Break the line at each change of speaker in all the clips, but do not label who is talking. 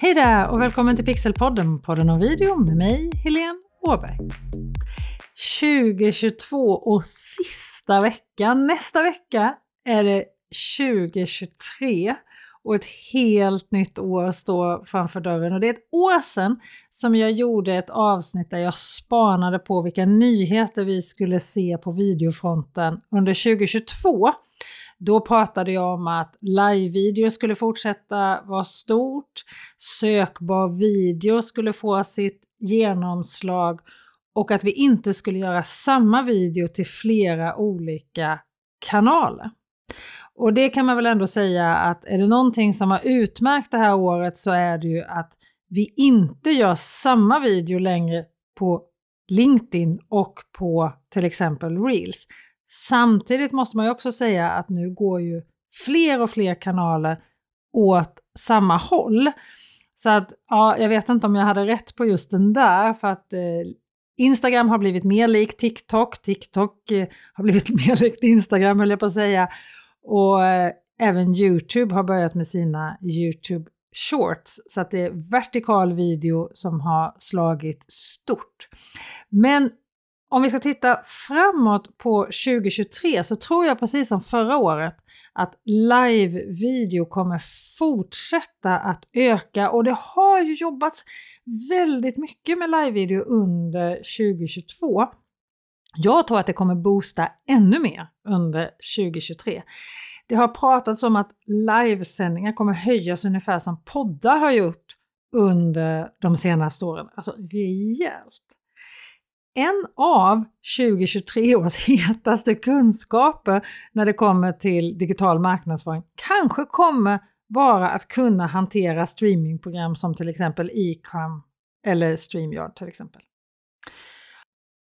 Hej där och välkommen till Pixelpodden, podden om video med mig, Helene Åberg. 2022 och sista veckan, nästa vecka är det 2023 och ett helt nytt år står framför dörren. Och det är ett år sedan som jag gjorde ett avsnitt där jag spanade på vilka nyheter vi skulle se på videofronten under 2022. Då pratade jag om att live-video skulle fortsätta vara stort, sökbar video skulle få sitt genomslag och att vi inte skulle göra samma video till flera olika kanaler. Och det kan man väl ändå säga att är det någonting som har utmärkt det här året så är det ju att vi inte gör samma video längre på LinkedIn och på till exempel Reels. Samtidigt måste man ju också säga att nu går ju fler och fler kanaler åt samma håll. Så att ja, jag vet inte om jag hade rätt på just den där för att eh, Instagram har blivit mer likt TikTok, TikTok eh, har blivit mer likt Instagram höll jag på att säga. Och eh, även Youtube har börjat med sina Youtube Shorts så att det är vertikal video som har slagit stort. Men om vi ska titta framåt på 2023 så tror jag precis som förra året att live-video kommer fortsätta att öka och det har ju jobbats väldigt mycket med live-video under 2022. Jag tror att det kommer boosta ännu mer under 2023. Det har pratats om att livesändningar kommer höjas ungefär som poddar har gjort under de senaste åren. Alltså rejält. En av 2023 års hetaste kunskaper när det kommer till digital marknadsföring kanske kommer vara att kunna hantera streamingprogram som till exempel Ecam eller StreamYard till exempel.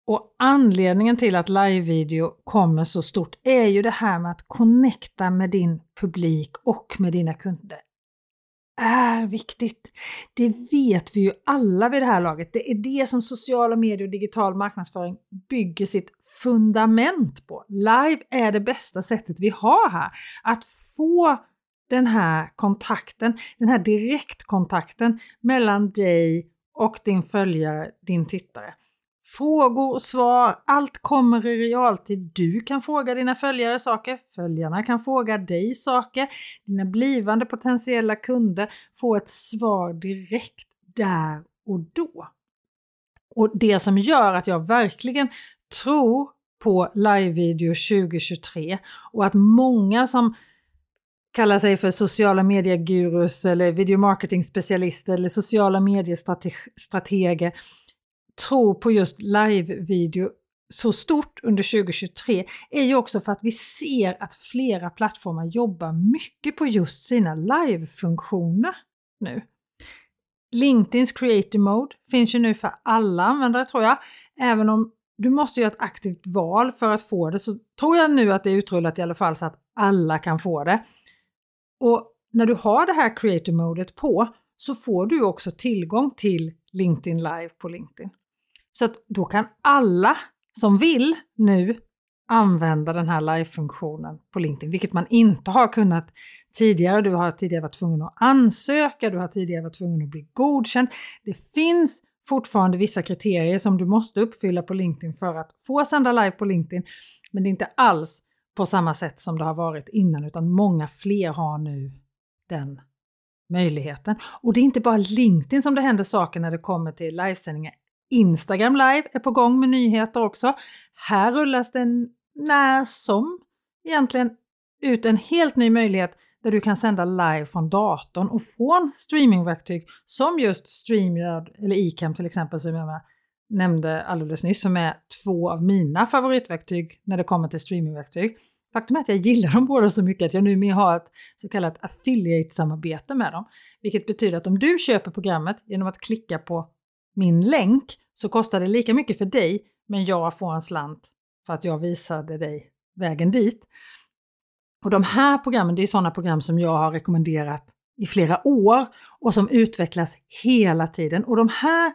Och anledningen till att live-video kommer så stort är ju det här med att connecta med din publik och med dina kunder är viktigt. Det vet vi ju alla vid det här laget. Det är det som sociala medier och digital marknadsföring bygger sitt fundament på. Live är det bästa sättet vi har här att få den här kontakten, den här direktkontakten mellan dig och din följare, din tittare. Frågor och svar, allt kommer i realtid. Du kan fråga dina följare saker, följarna kan fråga dig saker. Dina blivande potentiella kunder får ett svar direkt där och då. Och det som gör att jag verkligen tror på live-video 2023 och att många som kallar sig för sociala mediegurus eller videomarketing specialister eller sociala mediestrateger tror på just live-video så stort under 2023 är ju också för att vi ser att flera plattformar jobbar mycket på just sina live-funktioner nu. LinkedIns Creative Mode finns ju nu för alla användare tror jag. Även om du måste göra ett aktivt val för att få det så tror jag nu att det är utrullat i alla fall så att alla kan få det. Och när du har det här Creative Modet på så får du också tillgång till LinkedIn Live på LinkedIn. Så att då kan alla som vill nu använda den här live-funktionen på LinkedIn, vilket man inte har kunnat tidigare. Du har tidigare varit tvungen att ansöka, du har tidigare varit tvungen att bli godkänd. Det finns fortfarande vissa kriterier som du måste uppfylla på LinkedIn för att få sända live på LinkedIn, men det är inte alls på samma sätt som det har varit innan, utan många fler har nu den möjligheten. Och det är inte bara LinkedIn som det händer saker när det kommer till livesändningar. Instagram live är på gång med nyheter också. Här rullas det när som egentligen ut en helt ny möjlighet där du kan sända live från datorn och från streamingverktyg som just StreamYard eller Icam till exempel som jag nämnde alldeles nyss som är två av mina favoritverktyg när det kommer till streamingverktyg. Faktum är att jag gillar dem båda så mycket att jag numera har ett så kallat affiliate-samarbete med dem. Vilket betyder att om du köper programmet genom att klicka på min länk så kostar det lika mycket för dig men jag får en slant för att jag visade dig vägen dit. Och de här programmen, det är sådana program som jag har rekommenderat i flera år och som utvecklas hela tiden. Och de här,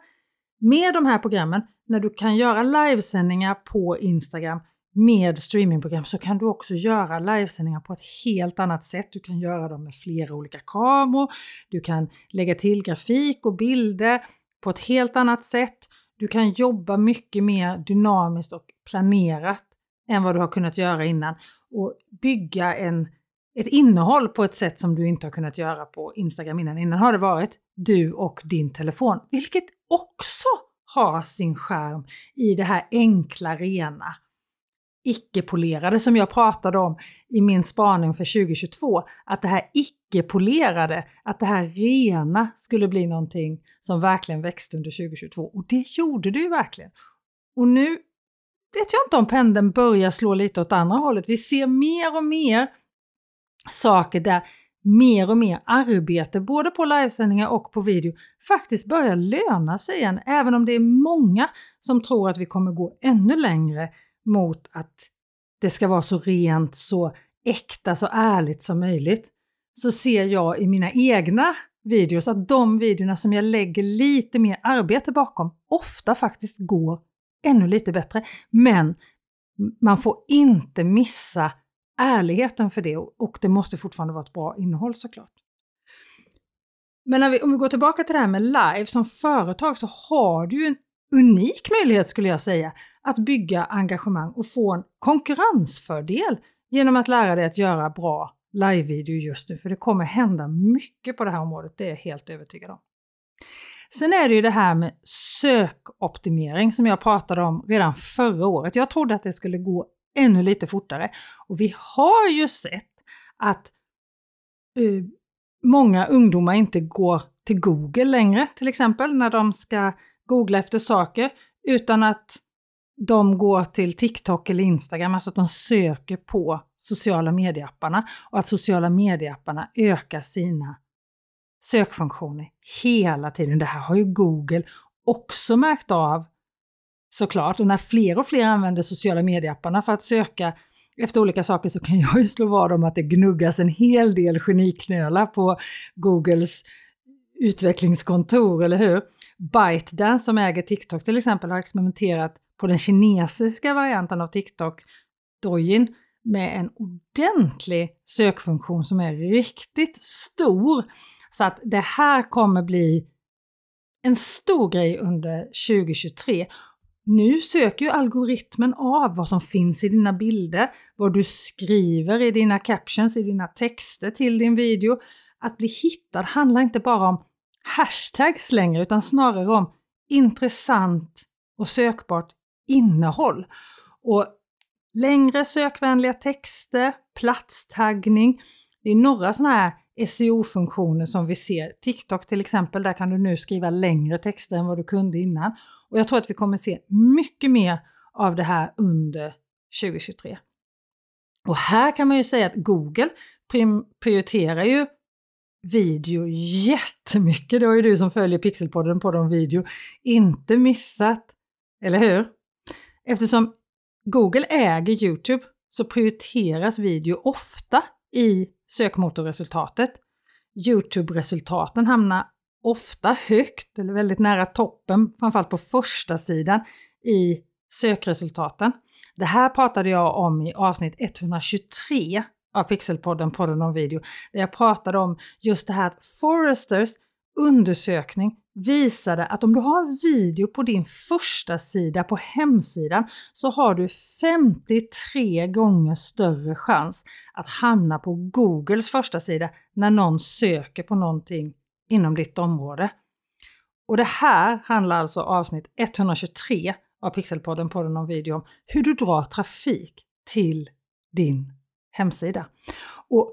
med de här programmen, när du kan göra livesändningar på Instagram med streamingprogram så kan du också göra livesändningar på ett helt annat sätt. Du kan göra dem med flera olika kameror, du kan lägga till grafik och bilder på ett helt annat sätt. Du kan jobba mycket mer dynamiskt och planerat än vad du har kunnat göra innan och bygga en, ett innehåll på ett sätt som du inte har kunnat göra på Instagram innan. Innan har det varit du och din telefon, vilket också har sin skärm i det här enkla, rena, icke-polerade som jag pratade om i min spaning för 2022. Att det här icke-polerade, att det här rena skulle bli någonting som verkligen växte under 2022. Och det gjorde det ju verkligen. Och nu vet jag inte om pendeln börjar slå lite åt andra hållet. Vi ser mer och mer saker där mer och mer arbete, både på livesändningar och på video, faktiskt börjar löna sig igen. Även om det är många som tror att vi kommer gå ännu längre mot att det ska vara så rent, så äkta, så ärligt som möjligt. Så ser jag i mina egna videos att de videorna som jag lägger lite mer arbete bakom ofta faktiskt går ännu lite bättre. Men man får inte missa ärligheten för det och det måste fortfarande vara ett bra innehåll såklart. Men vi, om vi går tillbaka till det här med live, som företag så har du ju en unik möjlighet skulle jag säga att bygga engagemang och få en konkurrensfördel genom att lära dig att göra bra live-video just nu. För det kommer hända mycket på det här området, det är jag helt övertygad om. Sen är det ju det här med sökoptimering som jag pratade om redan förra året. Jag trodde att det skulle gå ännu lite fortare. Och vi har ju sett att eh, många ungdomar inte går till Google längre till exempel när de ska googla efter saker utan att de går till TikTok eller Instagram, alltså att de söker på sociala medieapparna och att sociala medieapparna ökar sina sökfunktioner hela tiden. Det här har ju Google också märkt av såklart. Och när fler och fler använder sociala medieapparna för att söka efter olika saker så kan jag ju slå vad om att det gnuggas en hel del geniknölar på Googles utvecklingskontor, eller hur? ByteDance som äger TikTok till exempel har experimenterat på den kinesiska varianten av TikTok, Douyin, med en ordentlig sökfunktion som är riktigt stor. Så att det här kommer bli en stor grej under 2023. Nu söker ju algoritmen av vad som finns i dina bilder, vad du skriver i dina captions, i dina texter till din video. Att bli hittad handlar inte bara om hashtags längre utan snarare om intressant och sökbart innehåll. Och längre sökvänliga texter, platstaggning, det är några sådana här SEO-funktioner som vi ser. TikTok till exempel, där kan du nu skriva längre texter än vad du kunde innan. Och jag tror att vi kommer se mycket mer av det här under 2023. Och här kan man ju säga att Google prioriterar ju video jättemycket. Det har ju du som följer Pixelpodden på de video inte missat, eller hur? Eftersom Google äger Youtube så prioriteras video ofta i sökmotorresultatet. Youtube-resultaten hamnar ofta högt eller väldigt nära toppen, framförallt på första sidan i sökresultaten. Det här pratade jag om i avsnitt 123 av Pixelpodden, podden om video, där jag pratade om just det här att Foresters undersökning visade att om du har video på din första sida på hemsidan så har du 53 gånger större chans att hamna på Googles första sida när någon söker på någonting inom ditt område. Och det här handlar alltså avsnitt 123 av Pixelpodden, podden om video, om hur du drar trafik till din hemsida. Och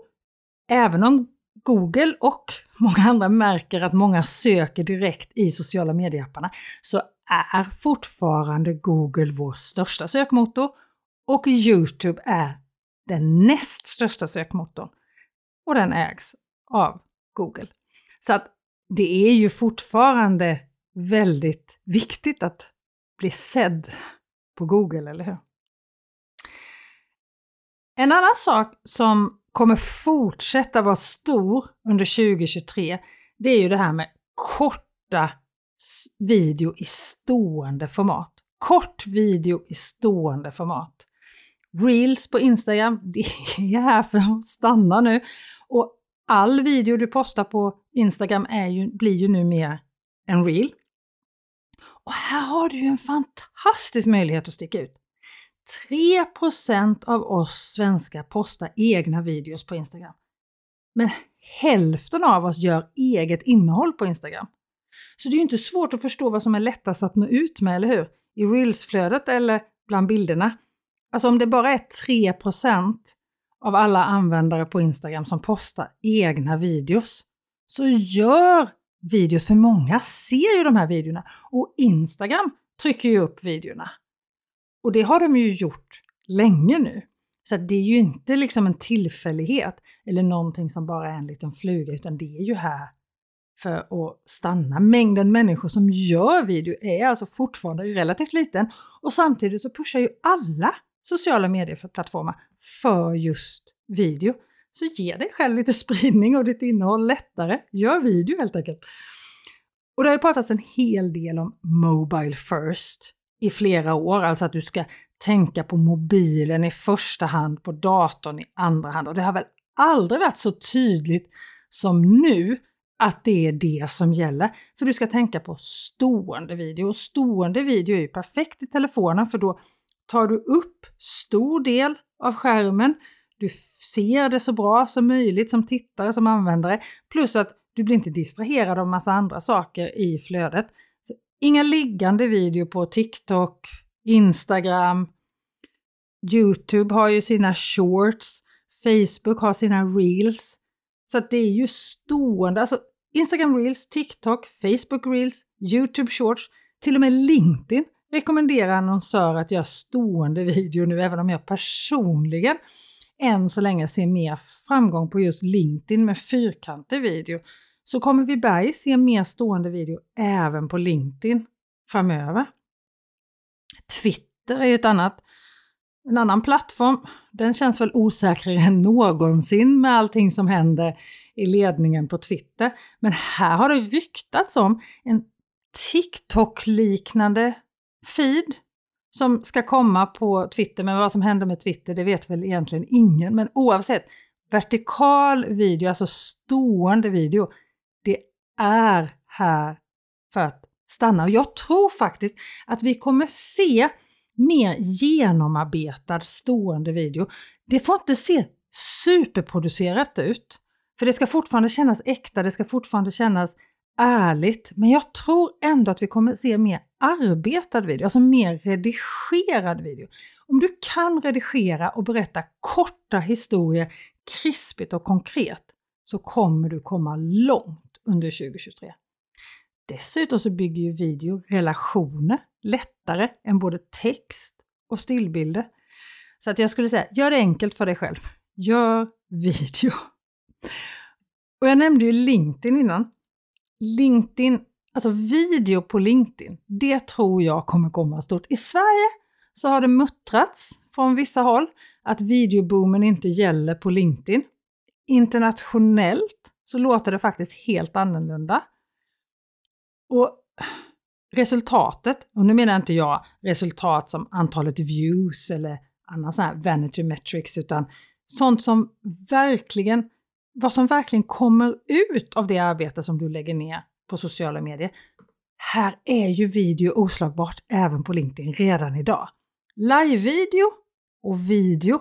även om Google och många andra märker att många söker direkt i sociala medieapparna så är fortfarande Google vår största sökmotor och Youtube är den näst största sökmotorn. Och den ägs av Google. Så att det är ju fortfarande väldigt viktigt att bli sedd på Google, eller hur? En annan sak som kommer fortsätta vara stor under 2023, det är ju det här med korta video i stående format. Kort video i stående format. Reels på Instagram, det är här för att stanna nu. Och all video du postar på Instagram är ju, blir ju nu mer en reel. Och här har du ju en fantastisk möjlighet att sticka ut. 3% av oss svenskar postar egna videos på Instagram. Men hälften av oss gör eget innehåll på Instagram. Så det är ju inte svårt att förstå vad som är lättast att nå ut med, eller hur? I reelsflödet eller bland bilderna. Alltså om det bara är 3% av alla användare på Instagram som postar egna videos, så gör videos, för många ser ju de här videorna och Instagram trycker ju upp videorna. Och det har de ju gjort länge nu. Så det är ju inte liksom en tillfällighet eller någonting som bara är en liten fluga, utan det är ju här för att stanna. Mängden människor som gör video är alltså fortfarande relativt liten och samtidigt så pushar ju alla sociala medieplattformar för just video. Så ge dig själv lite spridning och ditt innehåll lättare. Gör video helt enkelt. Och det har ju pratats en hel del om Mobile First i flera år, alltså att du ska tänka på mobilen i första hand, på datorn i andra hand. Och det har väl aldrig varit så tydligt som nu att det är det som gäller. För du ska tänka på stående video och stående video är ju perfekt i telefonen för då tar du upp stor del av skärmen. Du ser det så bra som möjligt som tittare, som användare. Plus att du blir inte distraherad av massa andra saker i flödet. Inga liggande video på TikTok, Instagram, Youtube har ju sina shorts, Facebook har sina reels. Så att det är ju stående, alltså Instagram reels, TikTok, Facebook reels, Youtube shorts, till och med LinkedIn rekommenderar annonsörer att göra stående video nu, även om jag personligen än så länge ser mer framgång på just LinkedIn med fyrkantig video, så kommer vi berg se mer stående video även på LinkedIn framöver. Twitter är ju ett annat en annan plattform, den känns väl osäkrare än någonsin med allting som händer i ledningen på Twitter. Men här har det ryktats om en TikTok-liknande feed som ska komma på Twitter. Men vad som händer med Twitter, det vet väl egentligen ingen. Men oavsett, vertikal video, alltså stående video, är här för att stanna. Och jag tror faktiskt att vi kommer se mer genomarbetad stående video. Det får inte se superproducerat ut. För det ska fortfarande kännas äkta, det ska fortfarande kännas ärligt. Men jag tror ändå att vi kommer se mer arbetad video, alltså mer redigerad video. Om du kan redigera och berätta korta historier krispigt och konkret så kommer du komma långt under 2023. Dessutom så bygger ju video relationer lättare än både text och stillbilder. Så att jag skulle säga, gör det enkelt för dig själv. Gör video. Och jag nämnde ju LinkedIn innan. LinkedIn, alltså video på LinkedIn, det tror jag kommer komma stort. I Sverige så har det muttrats från vissa håll att videoboomen inte gäller på LinkedIn. Internationellt så låter det faktiskt helt annorlunda. Och resultatet, och nu menar inte jag resultat som antalet views eller annan sån här vanity metrics, utan sånt som verkligen, vad som verkligen kommer ut av det arbete som du lägger ner på sociala medier. Här är ju video oslagbart även på LinkedIn redan idag. Live-video och video,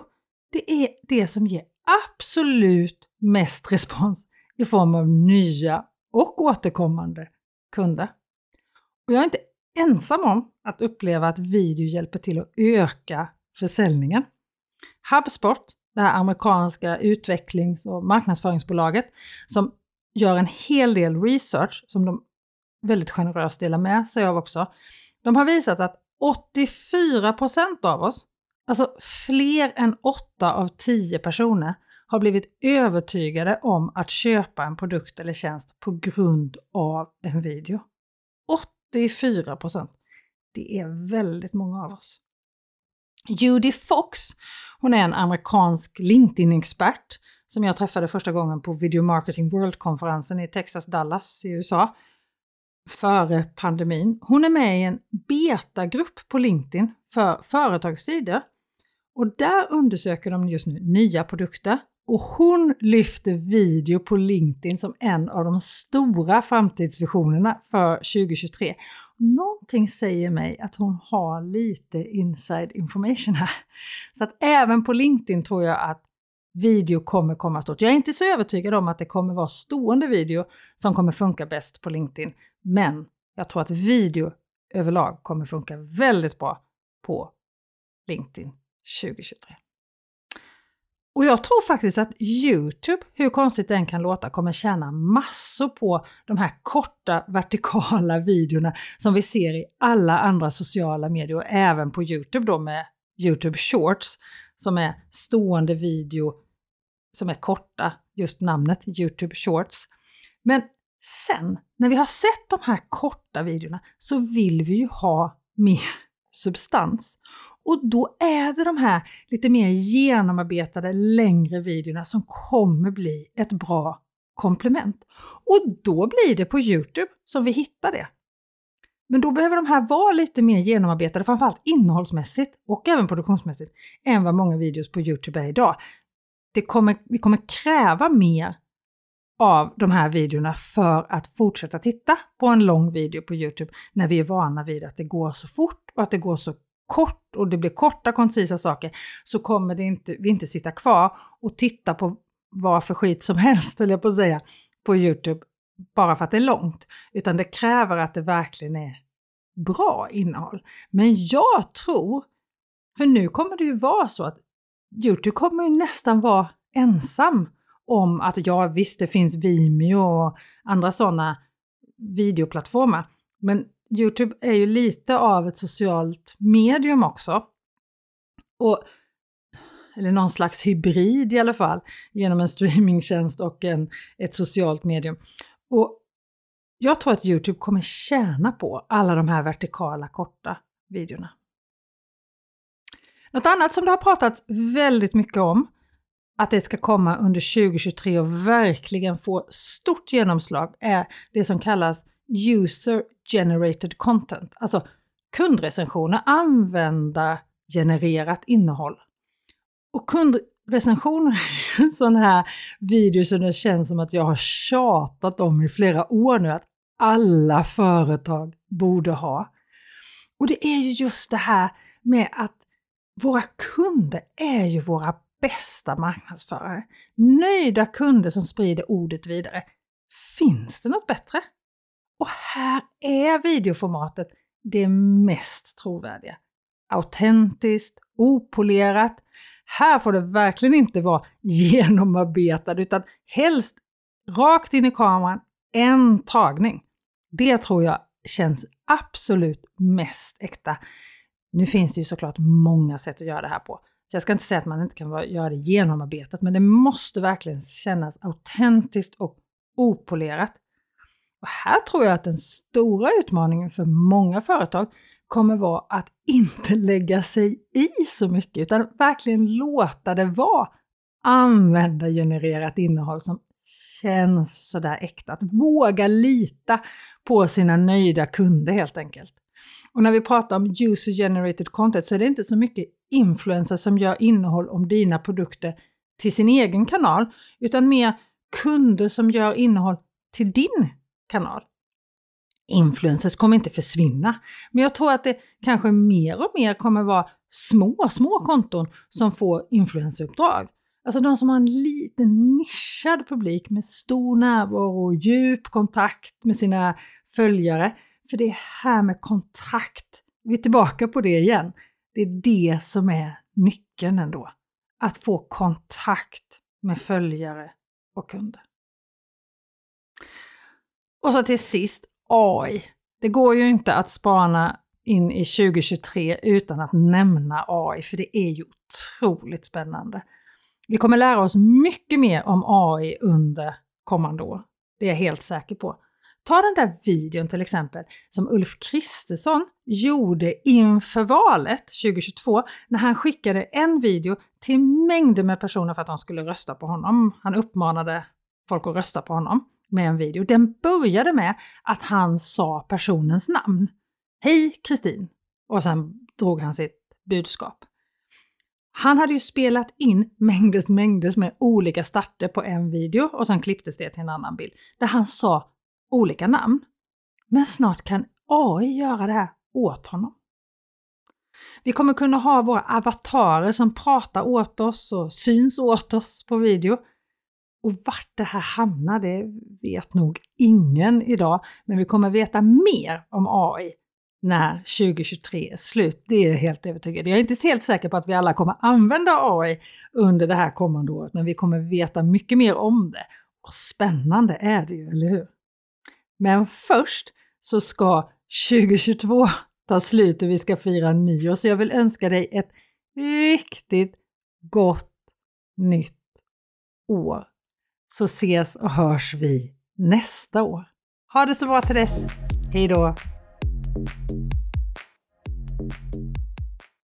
det är det som ger absolut mest respons i form av nya och återkommande kunder. Och jag är inte ensam om att uppleva att video hjälper till att öka försäljningen. HubSpot, det här amerikanska utvecklings och marknadsföringsbolaget, som gör en hel del research som de väldigt generöst delar med sig av också. De har visat att 84% av oss, alltså fler än 8 av 10 personer, har blivit övertygade om att köpa en produkt eller tjänst på grund av en video. 84 procent. Det är väldigt många av oss. Judy Fox, hon är en amerikansk LinkedIn-expert som jag träffade första gången på Video Marketing World-konferensen i Texas, Dallas i USA före pandemin. Hon är med i en betagrupp på LinkedIn för företagssidor Och där undersöker de just nu nya produkter och hon lyfter video på LinkedIn som en av de stora framtidsvisionerna för 2023. Någonting säger mig att hon har lite inside information här. Så att även på LinkedIn tror jag att video kommer komma stort. Jag är inte så övertygad om att det kommer vara stående video som kommer funka bäst på LinkedIn, men jag tror att video överlag kommer funka väldigt bra på LinkedIn 2023. Och jag tror faktiskt att Youtube, hur konstigt den kan låta, kommer tjäna massor på de här korta vertikala videorna som vi ser i alla andra sociala medier och även på Youtube då med Youtube Shorts som är stående video som är korta, just namnet Youtube Shorts. Men sen, när vi har sett de här korta videorna så vill vi ju ha mer substans. Och då är det de här lite mer genomarbetade längre videorna som kommer bli ett bra komplement. Och då blir det på Youtube som vi hittar det. Men då behöver de här vara lite mer genomarbetade, framförallt innehållsmässigt och även produktionsmässigt, än vad många videos på Youtube är idag. Det kommer, vi kommer kräva mer av de här videorna för att fortsätta titta på en lång video på Youtube när vi är vana vid att det går så fort och att det går så kort och det blir korta koncisa saker så kommer det inte, vi inte sitta kvar och titta på vad för skit som helst, höll jag på att säga, på Youtube bara för att det är långt. Utan det kräver att det verkligen är bra innehåll. Men jag tror, för nu kommer det ju vara så att Youtube kommer ju nästan vara ensam om att ja visst, det finns Vimeo och andra sådana videoplattformar. Men Youtube är ju lite av ett socialt medium också. Och, eller någon slags hybrid i alla fall, genom en streamingtjänst och en, ett socialt medium. Och jag tror att Youtube kommer tjäna på alla de här vertikala korta videorna. Något annat som det har pratats väldigt mycket om att det ska komma under 2023 och verkligen få stort genomslag är det som kallas user generated content, alltså kundrecensioner, användargenererat innehåll. Och kundrecensioner är en sån här video som det känns som att jag har tjatat om i flera år nu att alla företag borde ha. Och det är ju just det här med att våra kunder är ju våra bästa marknadsförare. Nöjda kunder som sprider ordet vidare. Finns det något bättre? Och här är videoformatet det mest trovärdiga. Autentiskt, opolerat. Här får det verkligen inte vara genomarbetat utan helst rakt in i kameran, en tagning. Det tror jag känns absolut mest äkta. Nu finns det ju såklart många sätt att göra det här på. Så jag ska inte säga att man inte kan göra det genomarbetat, men det måste verkligen kännas autentiskt och opolerat. Och här tror jag att den stora utmaningen för många företag kommer vara att inte lägga sig i så mycket, utan verkligen låta det vara användargenererat innehåll som känns sådär äkta. Att våga lita på sina nöjda kunder helt enkelt. Och när vi pratar om user generated content så är det inte så mycket influencers som gör innehåll om dina produkter till sin egen kanal, utan mer kunder som gör innehåll till din kanal. Influencers kommer inte försvinna, men jag tror att det kanske mer och mer kommer vara små, små konton som får influenceruppdrag. Alltså de som har en liten nischad publik med stor närvaro och djup kontakt med sina följare. För det är här med kontakt, vi är tillbaka på det igen. Det är det som är nyckeln ändå. Att få kontakt med följare och kunder. Och så till sist AI. Det går ju inte att spana in i 2023 utan att nämna AI, för det är ju otroligt spännande. Vi kommer lära oss mycket mer om AI under kommande år. Det är jag helt säker på. Ta den där videon till exempel som Ulf Kristersson gjorde inför valet 2022 när han skickade en video till mängder med personer för att de skulle rösta på honom. Han uppmanade folk att rösta på honom med en video. Den började med att han sa personens namn. Hej Kristin! Och sen drog han sitt budskap. Han hade ju spelat in mängdes mängder med olika starter på en video och sen klipptes det till en annan bild där han sa olika namn. Men snart kan AI göra det här åt honom. Vi kommer kunna ha våra avatarer som pratar åt oss och syns åt oss på video. Och vart det här hamnar, det vet nog ingen idag, men vi kommer veta mer om AI när 2023 är slut. Det är jag helt övertygad Jag är inte helt säker på att vi alla kommer använda AI under det här kommande året, men vi kommer veta mycket mer om det. Och spännande är det ju, eller hur? Men först så ska 2022 ta slut och vi ska fira nyår, så jag vill önska dig ett riktigt gott nytt år. Så ses och hörs vi nästa år. Ha det så bra till dess. Hej då! Thank you.